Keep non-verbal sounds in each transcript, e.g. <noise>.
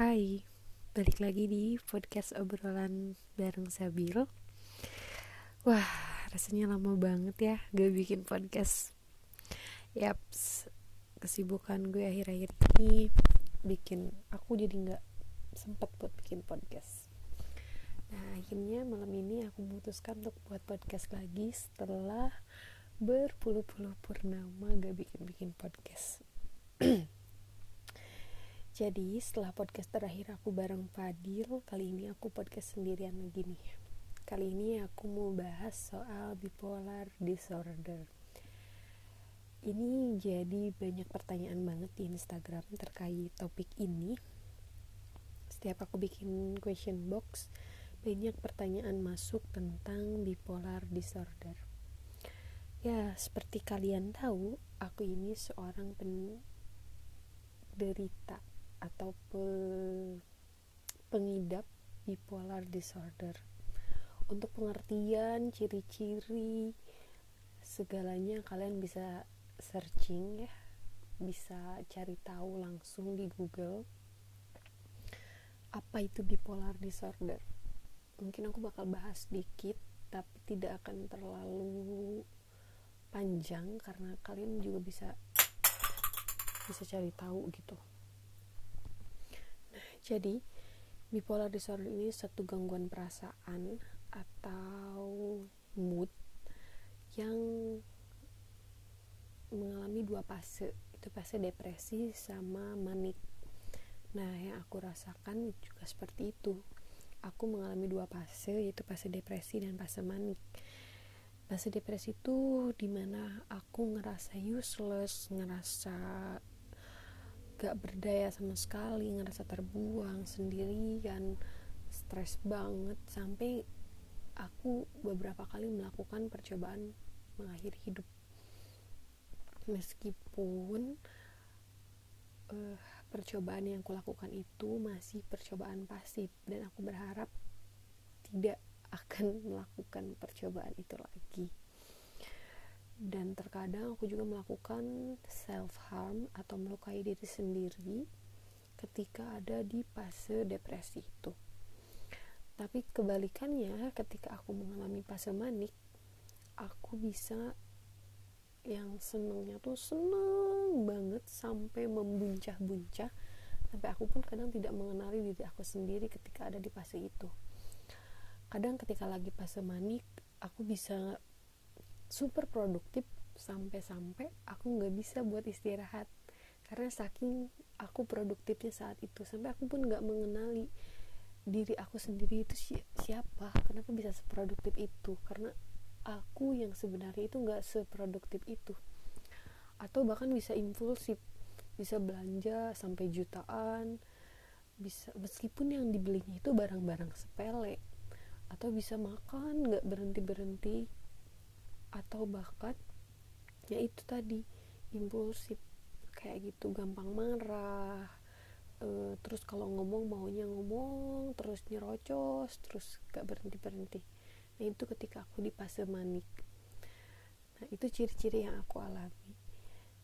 Hai, balik lagi di podcast obrolan bareng Sabil. Wah, rasanya lama banget ya gak bikin podcast. Yaps, kesibukan gue akhir-akhir ini bikin aku jadi gak sempet buat bikin podcast. Nah, akhirnya malam ini aku memutuskan untuk buat podcast lagi setelah berpuluh-puluh purnama gak bikin-bikin podcast <clears throat> Jadi setelah podcast terakhir aku bareng Fadil, kali ini aku podcast sendirian lagi nih. Kali ini aku mau bahas soal bipolar disorder. Ini jadi banyak pertanyaan banget di Instagram terkait topik ini. Setiap aku bikin question box, banyak pertanyaan masuk tentang bipolar disorder. Ya, seperti kalian tahu, aku ini seorang penderita atau pe pengidap bipolar disorder. Untuk pengertian ciri-ciri segalanya kalian bisa searching ya. Bisa cari tahu langsung di Google. Apa itu bipolar disorder? Mungkin aku bakal bahas sedikit tapi tidak akan terlalu panjang karena kalian juga bisa bisa cari tahu gitu jadi, bipolar disorder ini satu gangguan perasaan atau mood yang mengalami dua fase. Itu fase depresi sama manik. Nah, yang aku rasakan juga seperti itu. Aku mengalami dua fase, yaitu fase depresi dan fase manik. Fase depresi itu di mana aku ngerasa useless, ngerasa gak berdaya sama sekali ngerasa terbuang sendirian stres banget. Sampai aku beberapa kali melakukan percobaan mengakhiri hidup. Meskipun uh, percobaan yang aku lakukan itu masih percobaan pasif dan aku berharap tidak akan melakukan percobaan itu lagi dan terkadang aku juga melakukan self harm atau melukai diri sendiri ketika ada di fase depresi itu. Tapi kebalikannya ketika aku mengalami fase manik aku bisa yang senengnya tuh seneng banget sampai membuncah-buncah sampai aku pun kadang tidak mengenali diri aku sendiri ketika ada di fase itu. Kadang ketika lagi fase manik aku bisa super produktif sampai-sampai aku nggak bisa buat istirahat. Karena saking aku produktifnya saat itu sampai aku pun nggak mengenali diri aku sendiri itu si siapa kenapa bisa seproduktif itu? Karena aku yang sebenarnya itu nggak seproduktif itu. Atau bahkan bisa impulsif bisa belanja sampai jutaan bisa meskipun yang dibelinya itu barang-barang sepele atau bisa makan nggak berhenti berhenti atau bahkan ya itu tadi impulsif. Kayak gitu gampang marah e, terus kalau ngomong maunya ngomong terus nyerocos terus gak berhenti berhenti nah itu ketika aku di fase manik. Nah itu ciri-ciri yang aku alami.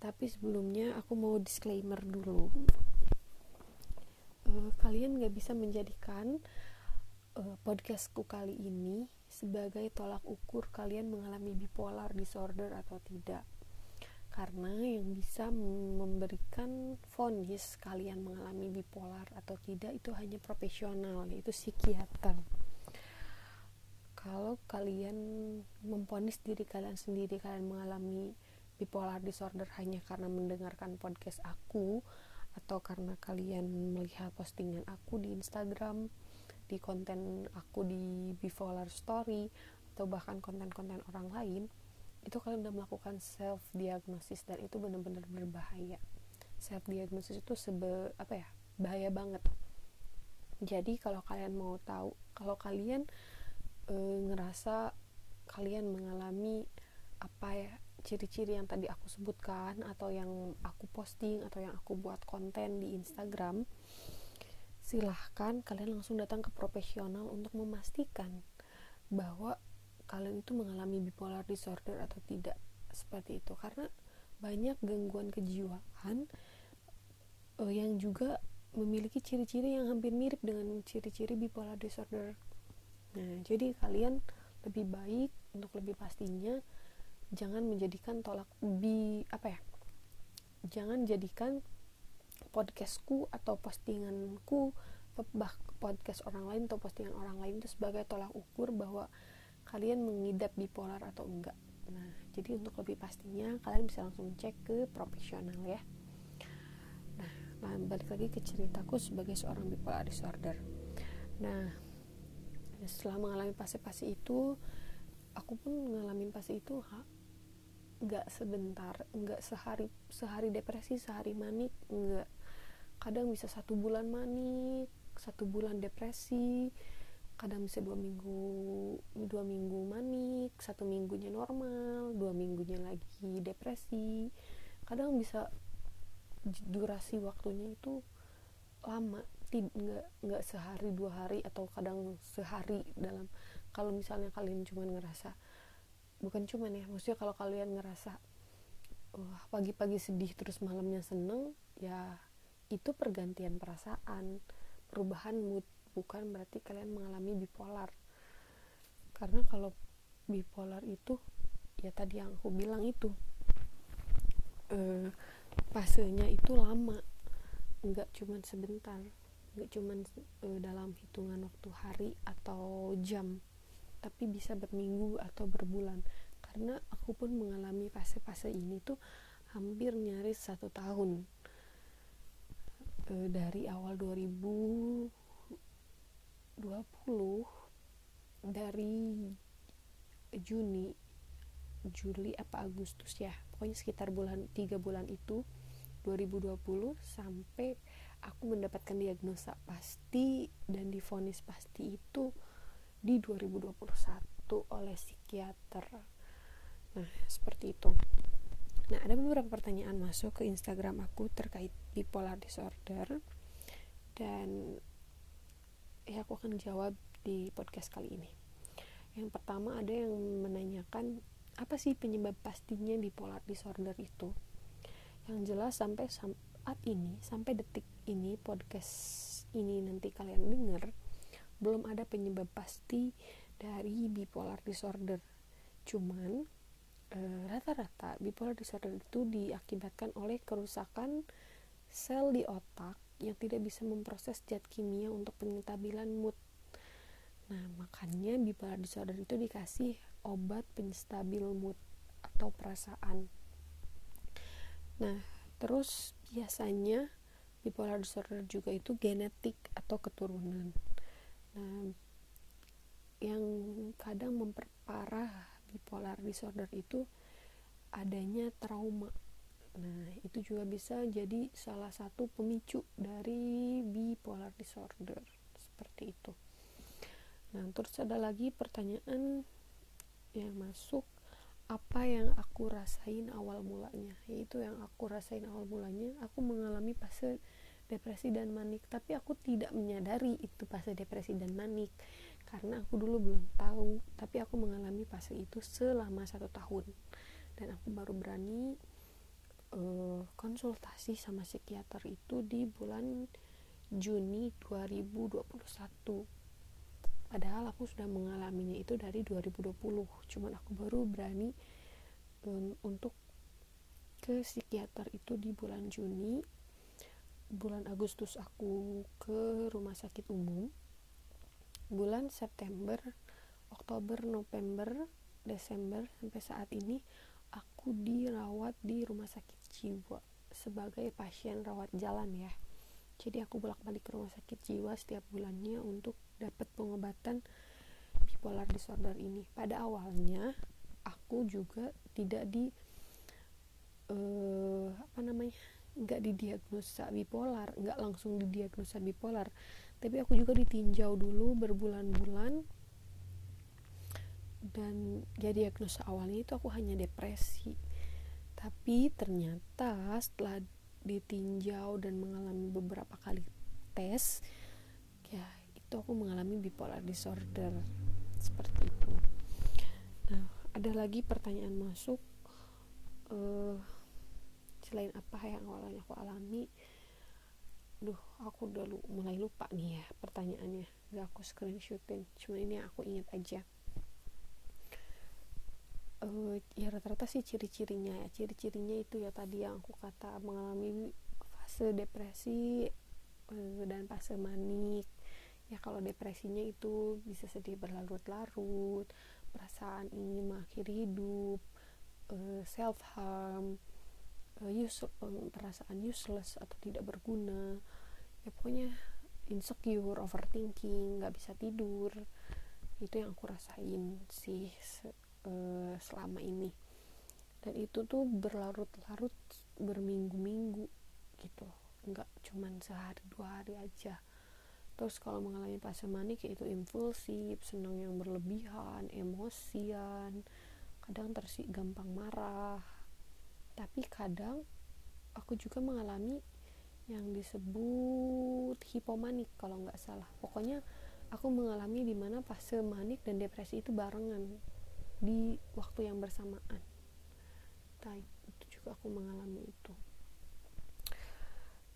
Tapi sebelumnya aku mau disclaimer dulu. E, kalian gak bisa menjadikan e, podcastku kali ini sebagai tolak ukur kalian mengalami bipolar disorder atau tidak. Karena yang bisa memberikan vonis kalian mengalami bipolar atau tidak itu hanya profesional yaitu psikiater. Kalau kalian memponis diri kalian sendiri kalian mengalami bipolar disorder hanya karena mendengarkan podcast aku atau karena kalian melihat postingan aku di Instagram di konten aku di bipolar story atau bahkan konten-konten orang lain itu kalian udah melakukan self diagnosis dan itu benar-benar berbahaya. Self diagnosis itu sebe apa ya bahaya banget. Jadi kalau kalian mau tahu kalau kalian e, ngerasa kalian mengalami apa ya ciri-ciri yang tadi aku sebutkan atau yang aku posting atau yang aku buat konten di Instagram silahkan kalian langsung datang ke profesional untuk memastikan bahwa kalian itu mengalami bipolar disorder atau tidak. Seperti itu karena banyak gangguan kejiwaan uh, yang juga memiliki ciri-ciri yang hampir mirip dengan ciri-ciri bipolar disorder. Nah jadi kalian lebih baik untuk lebih pastinya jangan menjadikan tolak bi apa ya jangan jadikan podcastku atau postinganku podcast orang lain atau postingan orang lain itu sebagai tolak ukur bahwa kalian mengidap bipolar atau enggak. Nah jadi untuk lebih pastinya kalian bisa langsung cek ke profesional ya. Nah balik lagi ke ceritaku sebagai seorang bipolar disorder. Nah setelah mengalami fase-fase itu aku pun ngalamin fase itu nggak sebentar nggak sehari sehari depresi sehari manik nggak. Kadang bisa satu bulan manik satu bulan depresi kadang bisa dua minggu dua minggu manik satu minggunya normal dua minggunya lagi depresi. Kadang bisa durasi waktunya itu lama nggak nggak sehari dua hari atau kadang sehari dalam kalau misalnya kalian cuma ngerasa bukan cuman ya maksudnya kalau kalian ngerasa wah pagi-pagi sedih terus malamnya seneng ya itu pergantian perasaan perubahan mood. Bukan berarti kalian mengalami bipolar. Karena kalau bipolar itu ya tadi yang aku bilang itu eh, fasenya itu lama. Nggak cuman sebentar nggak cuman eh, dalam hitungan waktu hari atau jam tapi bisa berminggu atau berbulan. Karena aku pun mengalami fase-fase ini tuh hampir nyaris satu tahun. E, dari awal 2020 dari Juni Juli apa Agustus ya pokoknya sekitar bulan tiga bulan itu 2020 sampai aku mendapatkan diagnosa pasti dan difonis pasti itu di 2021 oleh psikiater. Nah seperti itu. Nah ada beberapa pertanyaan masuk ke Instagram aku terkait bipolar disorder. Dan ya aku akan jawab di podcast kali ini. Yang pertama ada yang menanyakan apa sih penyebab pastinya bipolar disorder itu? Yang jelas sampai saat ini sampai detik ini podcast ini nanti kalian dengar belum ada penyebab pasti dari bipolar disorder. Cuman eh, rata-rata e, bipolar disorder itu diakibatkan oleh kerusakan sel di otak yang tidak bisa memproses zat kimia untuk penstabilan mood. Nah makanya bipolar disorder itu dikasih obat penstabil mood atau perasaan. Nah terus biasanya bipolar disorder juga itu genetik atau keturunan Nah, yang kadang memperparah bipolar disorder itu adanya trauma. Nah, itu juga bisa jadi salah satu pemicu dari bipolar disorder. Seperti itu. Nah, terus ada lagi pertanyaan yang masuk apa yang aku rasain awal mulanya yaitu yang aku rasain awal mulanya aku mengalami fase depresi dan manik. Tapi aku tidak menyadari itu fase depresi dan manik. Karena aku dulu belum tahu tapi aku mengalami fase itu selama satu tahun. Dan aku baru berani uh, konsultasi sama psikiater itu di bulan Juni 2021 padahal aku sudah mengalaminya itu dari 2020 cuman aku baru berani um, untuk ke psikiater itu di bulan Juni bulan Agustus aku ke rumah sakit umum. Bulan September Oktober November Desember sampai saat ini aku dirawat di rumah sakit jiwa sebagai pasien rawat jalan ya. Jadi aku bolak-balik ke rumah sakit jiwa setiap bulannya untuk dapat pengobatan bipolar disorder ini. Pada awalnya aku juga tidak di uh, apa namanya nggak didiagnosa bipolar nggak langsung didiagnosa bipolar. Tapi aku juga ditinjau dulu berbulan-bulan dan ya diagnosa awalnya itu aku hanya depresi. Tapi ternyata setelah ditinjau dan mengalami beberapa kali tes ya itu aku mengalami bipolar disorder seperti itu. Nah ada lagi pertanyaan masuk uh, selain apa yang awalnya aku alami duh aku udah lu, mulai lupa nih ya pertanyaannya. Gak aku screenshotin cuma ini aku ingat aja. Uh, ya rata-rata sih ciri-cirinya ya. Ciri-cirinya itu ya tadi yang aku kata mengalami fase depresi uh, dan fase manik. Ya kalau depresinya itu bisa sedih berlarut-larut perasaan ingin mengakhiri hidup uh, self harm uh, use, uh, perasaan useless atau tidak berguna. Ya pokoknya insecure overthinking nggak bisa tidur. Itu yang aku rasain sih uh, selama ini. Dan itu tuh berlarut-larut berminggu-minggu gitu. Nggak cuman sehari dua hari aja. Terus kalau mengalami fase manik yaitu impulsif senang yang berlebihan emosian kadang tersik gampang marah tapi kadang aku juga mengalami yang disebut hipomanik kalau nggak salah. Pokoknya aku mengalami di mana fase manik dan depresi itu barengan di waktu yang bersamaan. Nah, itu juga aku mengalami itu.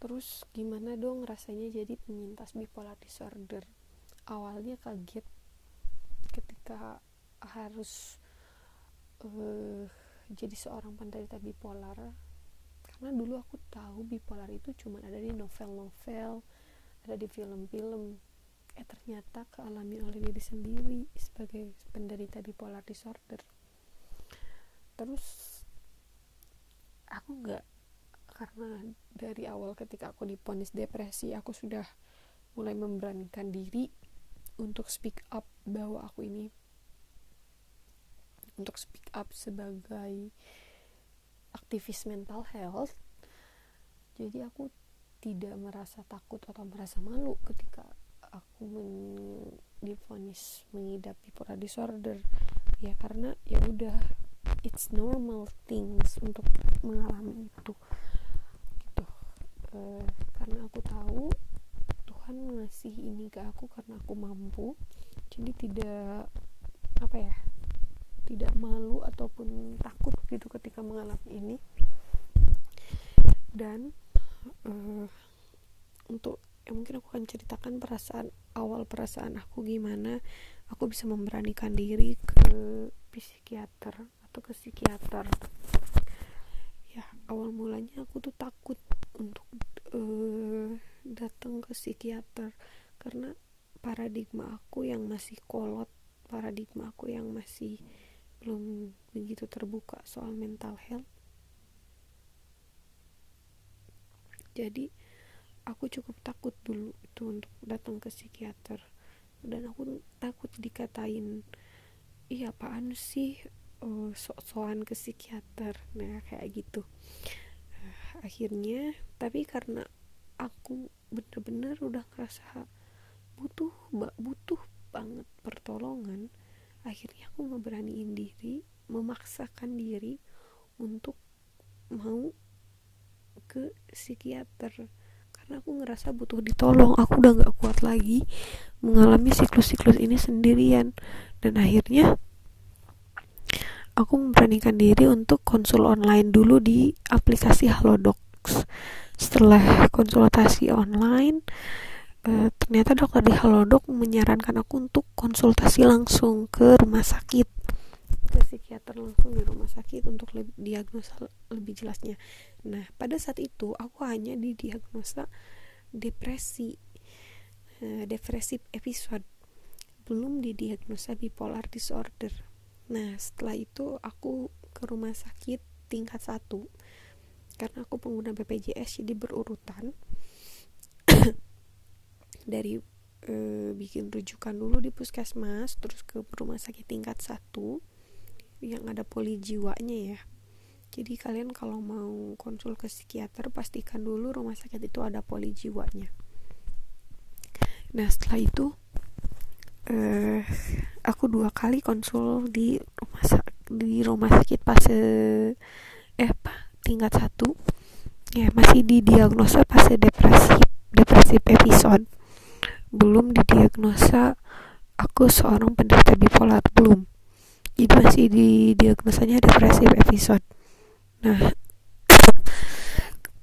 Terus gimana dong rasanya jadi penyintas bipolar disorder? Awalnya kaget ketika harus uh, jadi seorang penderita bipolar. Karena dulu aku tahu bipolar itu cuma ada di novel-novel ada di film-film. Eh ternyata kealami oleh diri sendiri sebagai penderita bipolar disorder. Terus aku nggak karena dari awal ketika aku diponis depresi aku sudah mulai memberanikan diri untuk speak up bahwa aku ini untuk speak up sebagai aktivis mental health jadi aku tidak merasa takut atau merasa malu ketika aku men difonis mengidap bipolar disorder. Ya karena ya udah it's normal things untuk mengalami itu uh, karena aku tahu Tuhan ngasih ini ke aku karena aku mampu. Jadi tidak apa ya tidak malu ataupun takut gitu ketika mengalami ini. Dan uh, untuk ya mungkin aku akan ceritakan perasaan awal perasaan aku gimana. Aku bisa memberanikan diri ke psikiater atau ke psikiater. Ya awal mulanya aku tuh takut untuk uh, datang ke psikiater karena paradigma aku yang masih kolot paradigma aku yang masih belum begitu terbuka soal mental health. Jadi aku cukup takut dulu itu untuk datang ke psikiater. Dan aku takut dikatain iya apaan sih uh, sok-sokan ke psikiater? Nah kayak gitu. Uh, akhirnya tapi karena aku bener-bener udah ngerasa butuh butuh banget pertolongan akhirnya aku ngeberaniin diri memaksakan diri untuk mau ke psikiater karena aku ngerasa butuh ditolong aku udah gak kuat lagi mengalami siklus-siklus ini sendirian dan akhirnya aku memberanikan diri untuk konsul online dulu di aplikasi Halodocs. Setelah konsultasi online, uh, ternyata dokter di Halodoc menyarankan aku untuk konsultasi langsung ke rumah sakit. Ke psikiater langsung di rumah sakit untuk lebih diagnosa lebih jelasnya. Nah, pada saat itu aku hanya didiagnosa depresi, uh, depresif episode, belum didiagnosa bipolar disorder. Nah setelah itu aku ke rumah sakit tingkat satu. Karena aku pengguna BPJS jadi berurutan dari e, bikin rujukan dulu di puskesmas terus ke rumah sakit tingkat satu yang ada poli jiwanya ya. Jadi kalian kalau mau konsul ke psikiater pastikan dulu rumah sakit itu ada poli jiwanya. Nah setelah itu uh, aku dua kali konsul di rumah di rumah sakit pas eh apa tingkat satu. Ya masih didiagnosa fase depresi depresif episode belum didiagnosa aku seorang penderita bipolar belum. Jadi masih didiagnosanya depresif episode. Nah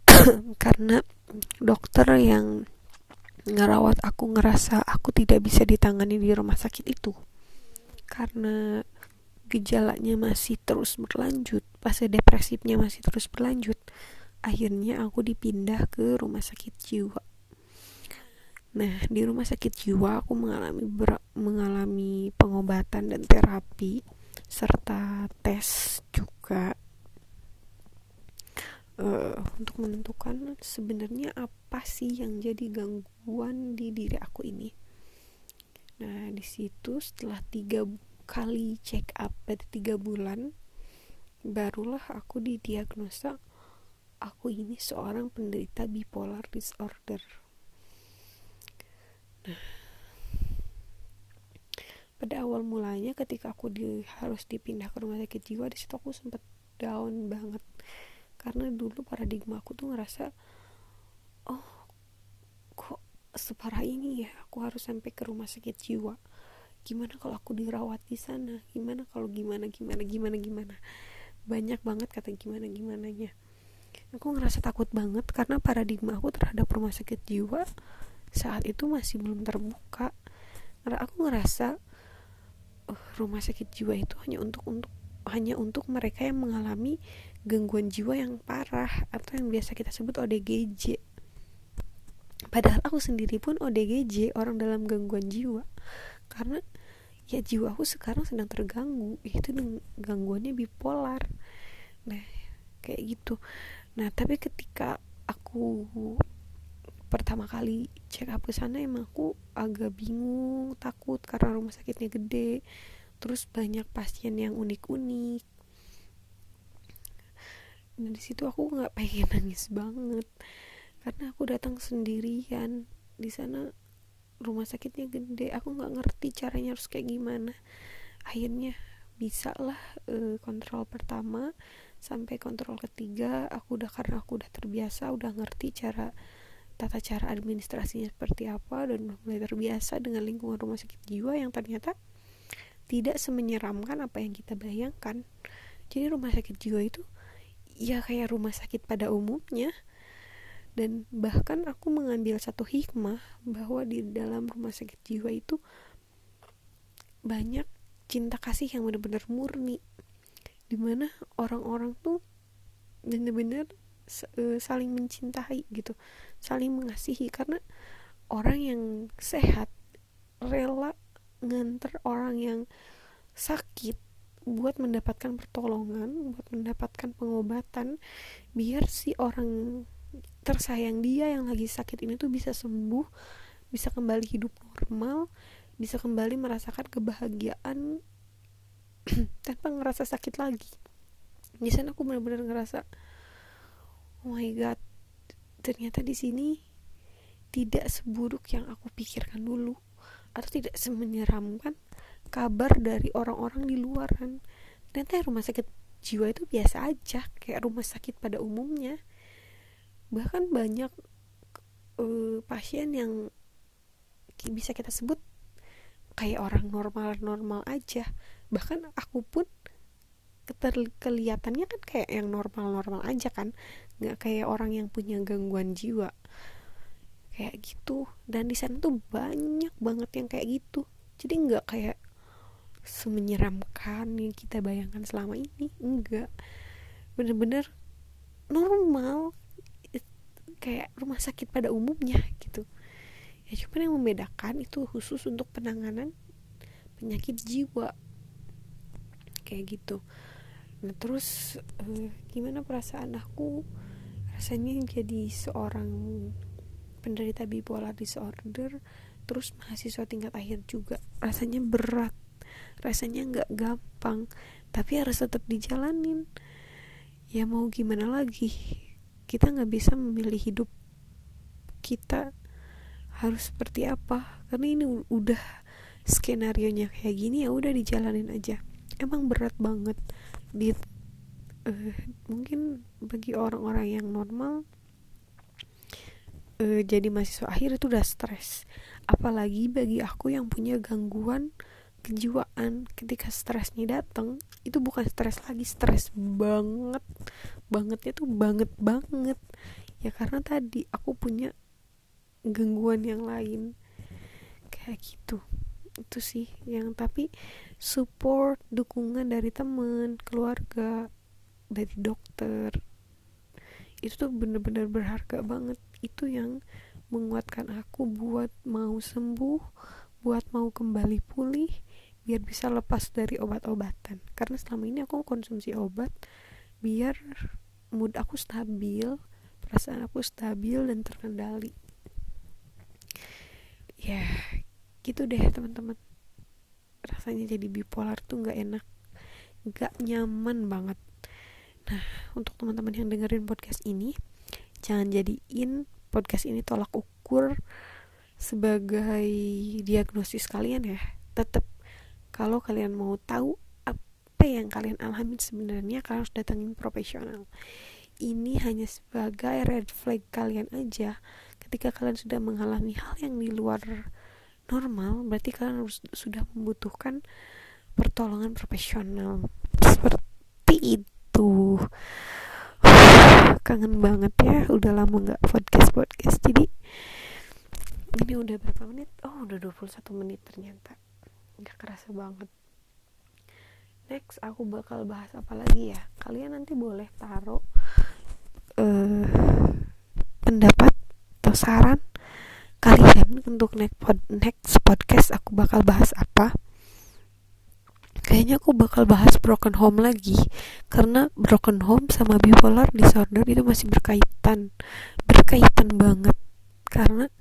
<coughs> karena dokter yang ngerawat aku ngerasa aku tidak bisa ditangani di rumah sakit itu. Karena gejalanya masih terus berlanjut fase depresifnya masih terus berlanjut akhirnya aku dipindah ke rumah sakit jiwa nah di rumah sakit jiwa aku mengalami mengalami pengobatan dan terapi serta tes juga uh, untuk menentukan sebenarnya apa sih yang jadi gangguan di diri aku ini. Nah di situ setelah tiga kali check up pada tiga bulan, barulah aku didiagnosa aku ini seorang penderita bipolar disorder. Nah, pada awal mulanya ketika aku di, harus dipindah ke rumah sakit jiwa di situ aku sempat down banget. Karena dulu paradigma aku tuh ngerasa oh kok separah ini ya? Aku harus sampai ke rumah sakit jiwa. Gimana kalau aku dirawat di sana? Gimana kalau gimana gimana gimana gimana? Banyak banget kata gimana gimana nya aku ngerasa takut banget karena paradigma aku terhadap rumah sakit jiwa saat itu masih belum terbuka karena aku ngerasa uh, rumah sakit jiwa itu hanya untuk untuk hanya untuk mereka yang mengalami gangguan jiwa yang parah atau yang biasa kita sebut ODGJ. Padahal aku sendiri pun ODGJ, orang dalam gangguan jiwa. Karena ya jiwa aku sekarang sedang terganggu, itu gangguannya bipolar. Nah, kayak gitu. Nah, tapi ketika aku pertama kali check up ke sana emang aku agak bingung, takut karena rumah sakitnya gede. Terus banyak pasien yang unik-unik. Nah di situ aku nggak pengen <laughs> nangis banget. Karena aku datang sendirian. Di sana rumah sakitnya gede. Aku nggak ngerti caranya harus kayak gimana. Akhirnya bisa lah e, kontrol pertama sampai kontrol ketiga. Aku udah karena aku udah terbiasa udah ngerti cara tata cara administrasinya seperti apa dan mulai terbiasa dengan lingkungan rumah sakit jiwa yang ternyata tidak semenyeramkan apa yang kita bayangkan. Jadi rumah sakit jiwa itu ya kayak rumah sakit pada umumnya. Dan bahkan aku mengambil satu hikmah bahwa di dalam rumah sakit jiwa itu banyak cinta kasih yang benar-benar murni. Di mana orang-orang tuh benar-benar saling mencintai gitu saling mengasihi karena orang yang sehat rela nganter orang yang sakit buat mendapatkan pertolongan, buat mendapatkan pengobatan, biar si orang tersayang dia yang lagi sakit ini tuh bisa sembuh, bisa kembali hidup normal, bisa kembali merasakan kebahagiaan <clears throat> tanpa ngerasa sakit lagi. Di sana aku benar-benar ngerasa, oh my god, ternyata di sini tidak seburuk yang aku pikirkan dulu atau tidak semenyeramkan kabar dari orang-orang di luar kan? Ternyata rumah sakit jiwa itu biasa aja kayak rumah sakit pada umumnya. Bahkan banyak uh, pasien yang bisa kita sebut kayak orang normal-normal aja. Bahkan aku pun kelihatannya kan kayak yang normal-normal aja kan nggak kayak orang yang punya gangguan jiwa. Kayak gitu. Dan di sana tuh banyak banget yang kayak gitu. Jadi nggak kayak semenyeramkan yang kita bayangkan selama ini. Enggak bener-bener normal. Kayak rumah sakit pada umumnya gitu. Ya cuman yang membedakan itu khusus untuk penanganan penyakit jiwa. Kayak gitu. Nah terus uh, gimana perasaan aku rasanya jadi seorang penderita bipolar disorder terus mahasiswa tingkat akhir juga rasanya berat rasanya nggak gampang tapi harus tetap dijalanin. Ya mau gimana lagi kita nggak bisa memilih hidup kita harus seperti apa karena ini udah skenario nya kayak gini ya udah dijalanin aja. Emang berat banget di uh, mungkin bagi orang-orang yang normal uh, jadi mahasiswa akhir itu udah stres. Apalagi bagi aku yang punya gangguan kejiwaan ketika stresnya datang itu bukan stres lagi stres banget. Bangetnya tuh banget banget. Ya karena tadi aku punya gangguan yang lain. Kayak gitu. Itu sih yang tapi support dukungan dari teman keluarga dari dokter. Itu tuh bener-bener berharga banget. Itu yang menguatkan aku buat mau sembuh buat mau kembali pulih biar bisa lepas dari obat-obatan. Karena selama ini aku konsumsi obat biar mood aku stabil perasaan aku stabil dan terkendali. Ya gitu deh teman-teman. Rasanya jadi bipolar tuh nggak enak nggak nyaman banget nah untuk teman-teman yang dengerin podcast ini jangan jadiin podcast ini tolak ukur sebagai diagnosis kalian ya. Tetap kalau kalian mau tahu apa yang kalian alami sebenarnya kalian harus datangin profesional. Ini hanya sebagai red flag kalian aja. Ketika kalian sudah mengalami hal yang di luar normal berarti kalian harus sudah membutuhkan pertolongan profesional. Seperti itu kangen banget ya udah lama nggak podcast podcast. Jadi ini udah berapa menit? Oh udah 21 menit ternyata. Nggak kerasa banget. Next aku bakal bahas apa lagi ya? Kalian nanti boleh taruh uh, pendapat atau saran kalian untuk next, pod, next podcast aku bakal bahas apa kayaknya aku bakal bahas broken home lagi. Karena broken home sama bipolar disorder itu masih berkaitan. Berkaitan banget. Karena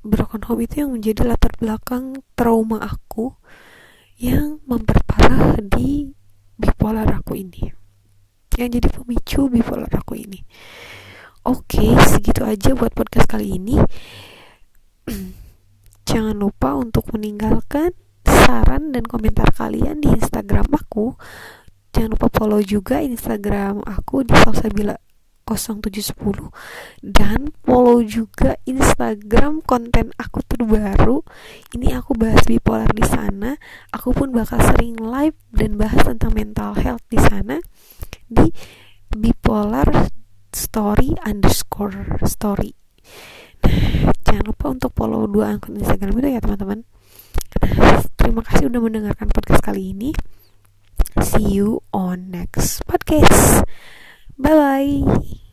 broken home itu yang menjadi latar belakang trauma aku yang memperparah di bipolar aku ini. Yang jadi pemicu bipolar aku ini. Oke segitu aja buat podcast kali ini. <clears throat> Jangan lupa untuk meninggalkan saran dan komentar kalian di Instagram aku. Jangan lupa follow juga Instagram aku di Salsabila 0710 dan follow juga Instagram konten aku terbaru. Ini aku bahas bipolar di sana. Aku pun bakal sering live dan bahas tentang mental health di sana di bipolar story underscore story jangan lupa untuk follow dua akun Instagram itu ya teman-teman terima kasih udah mendengarkan podcast kali ini. See you on next podcast. Bye bye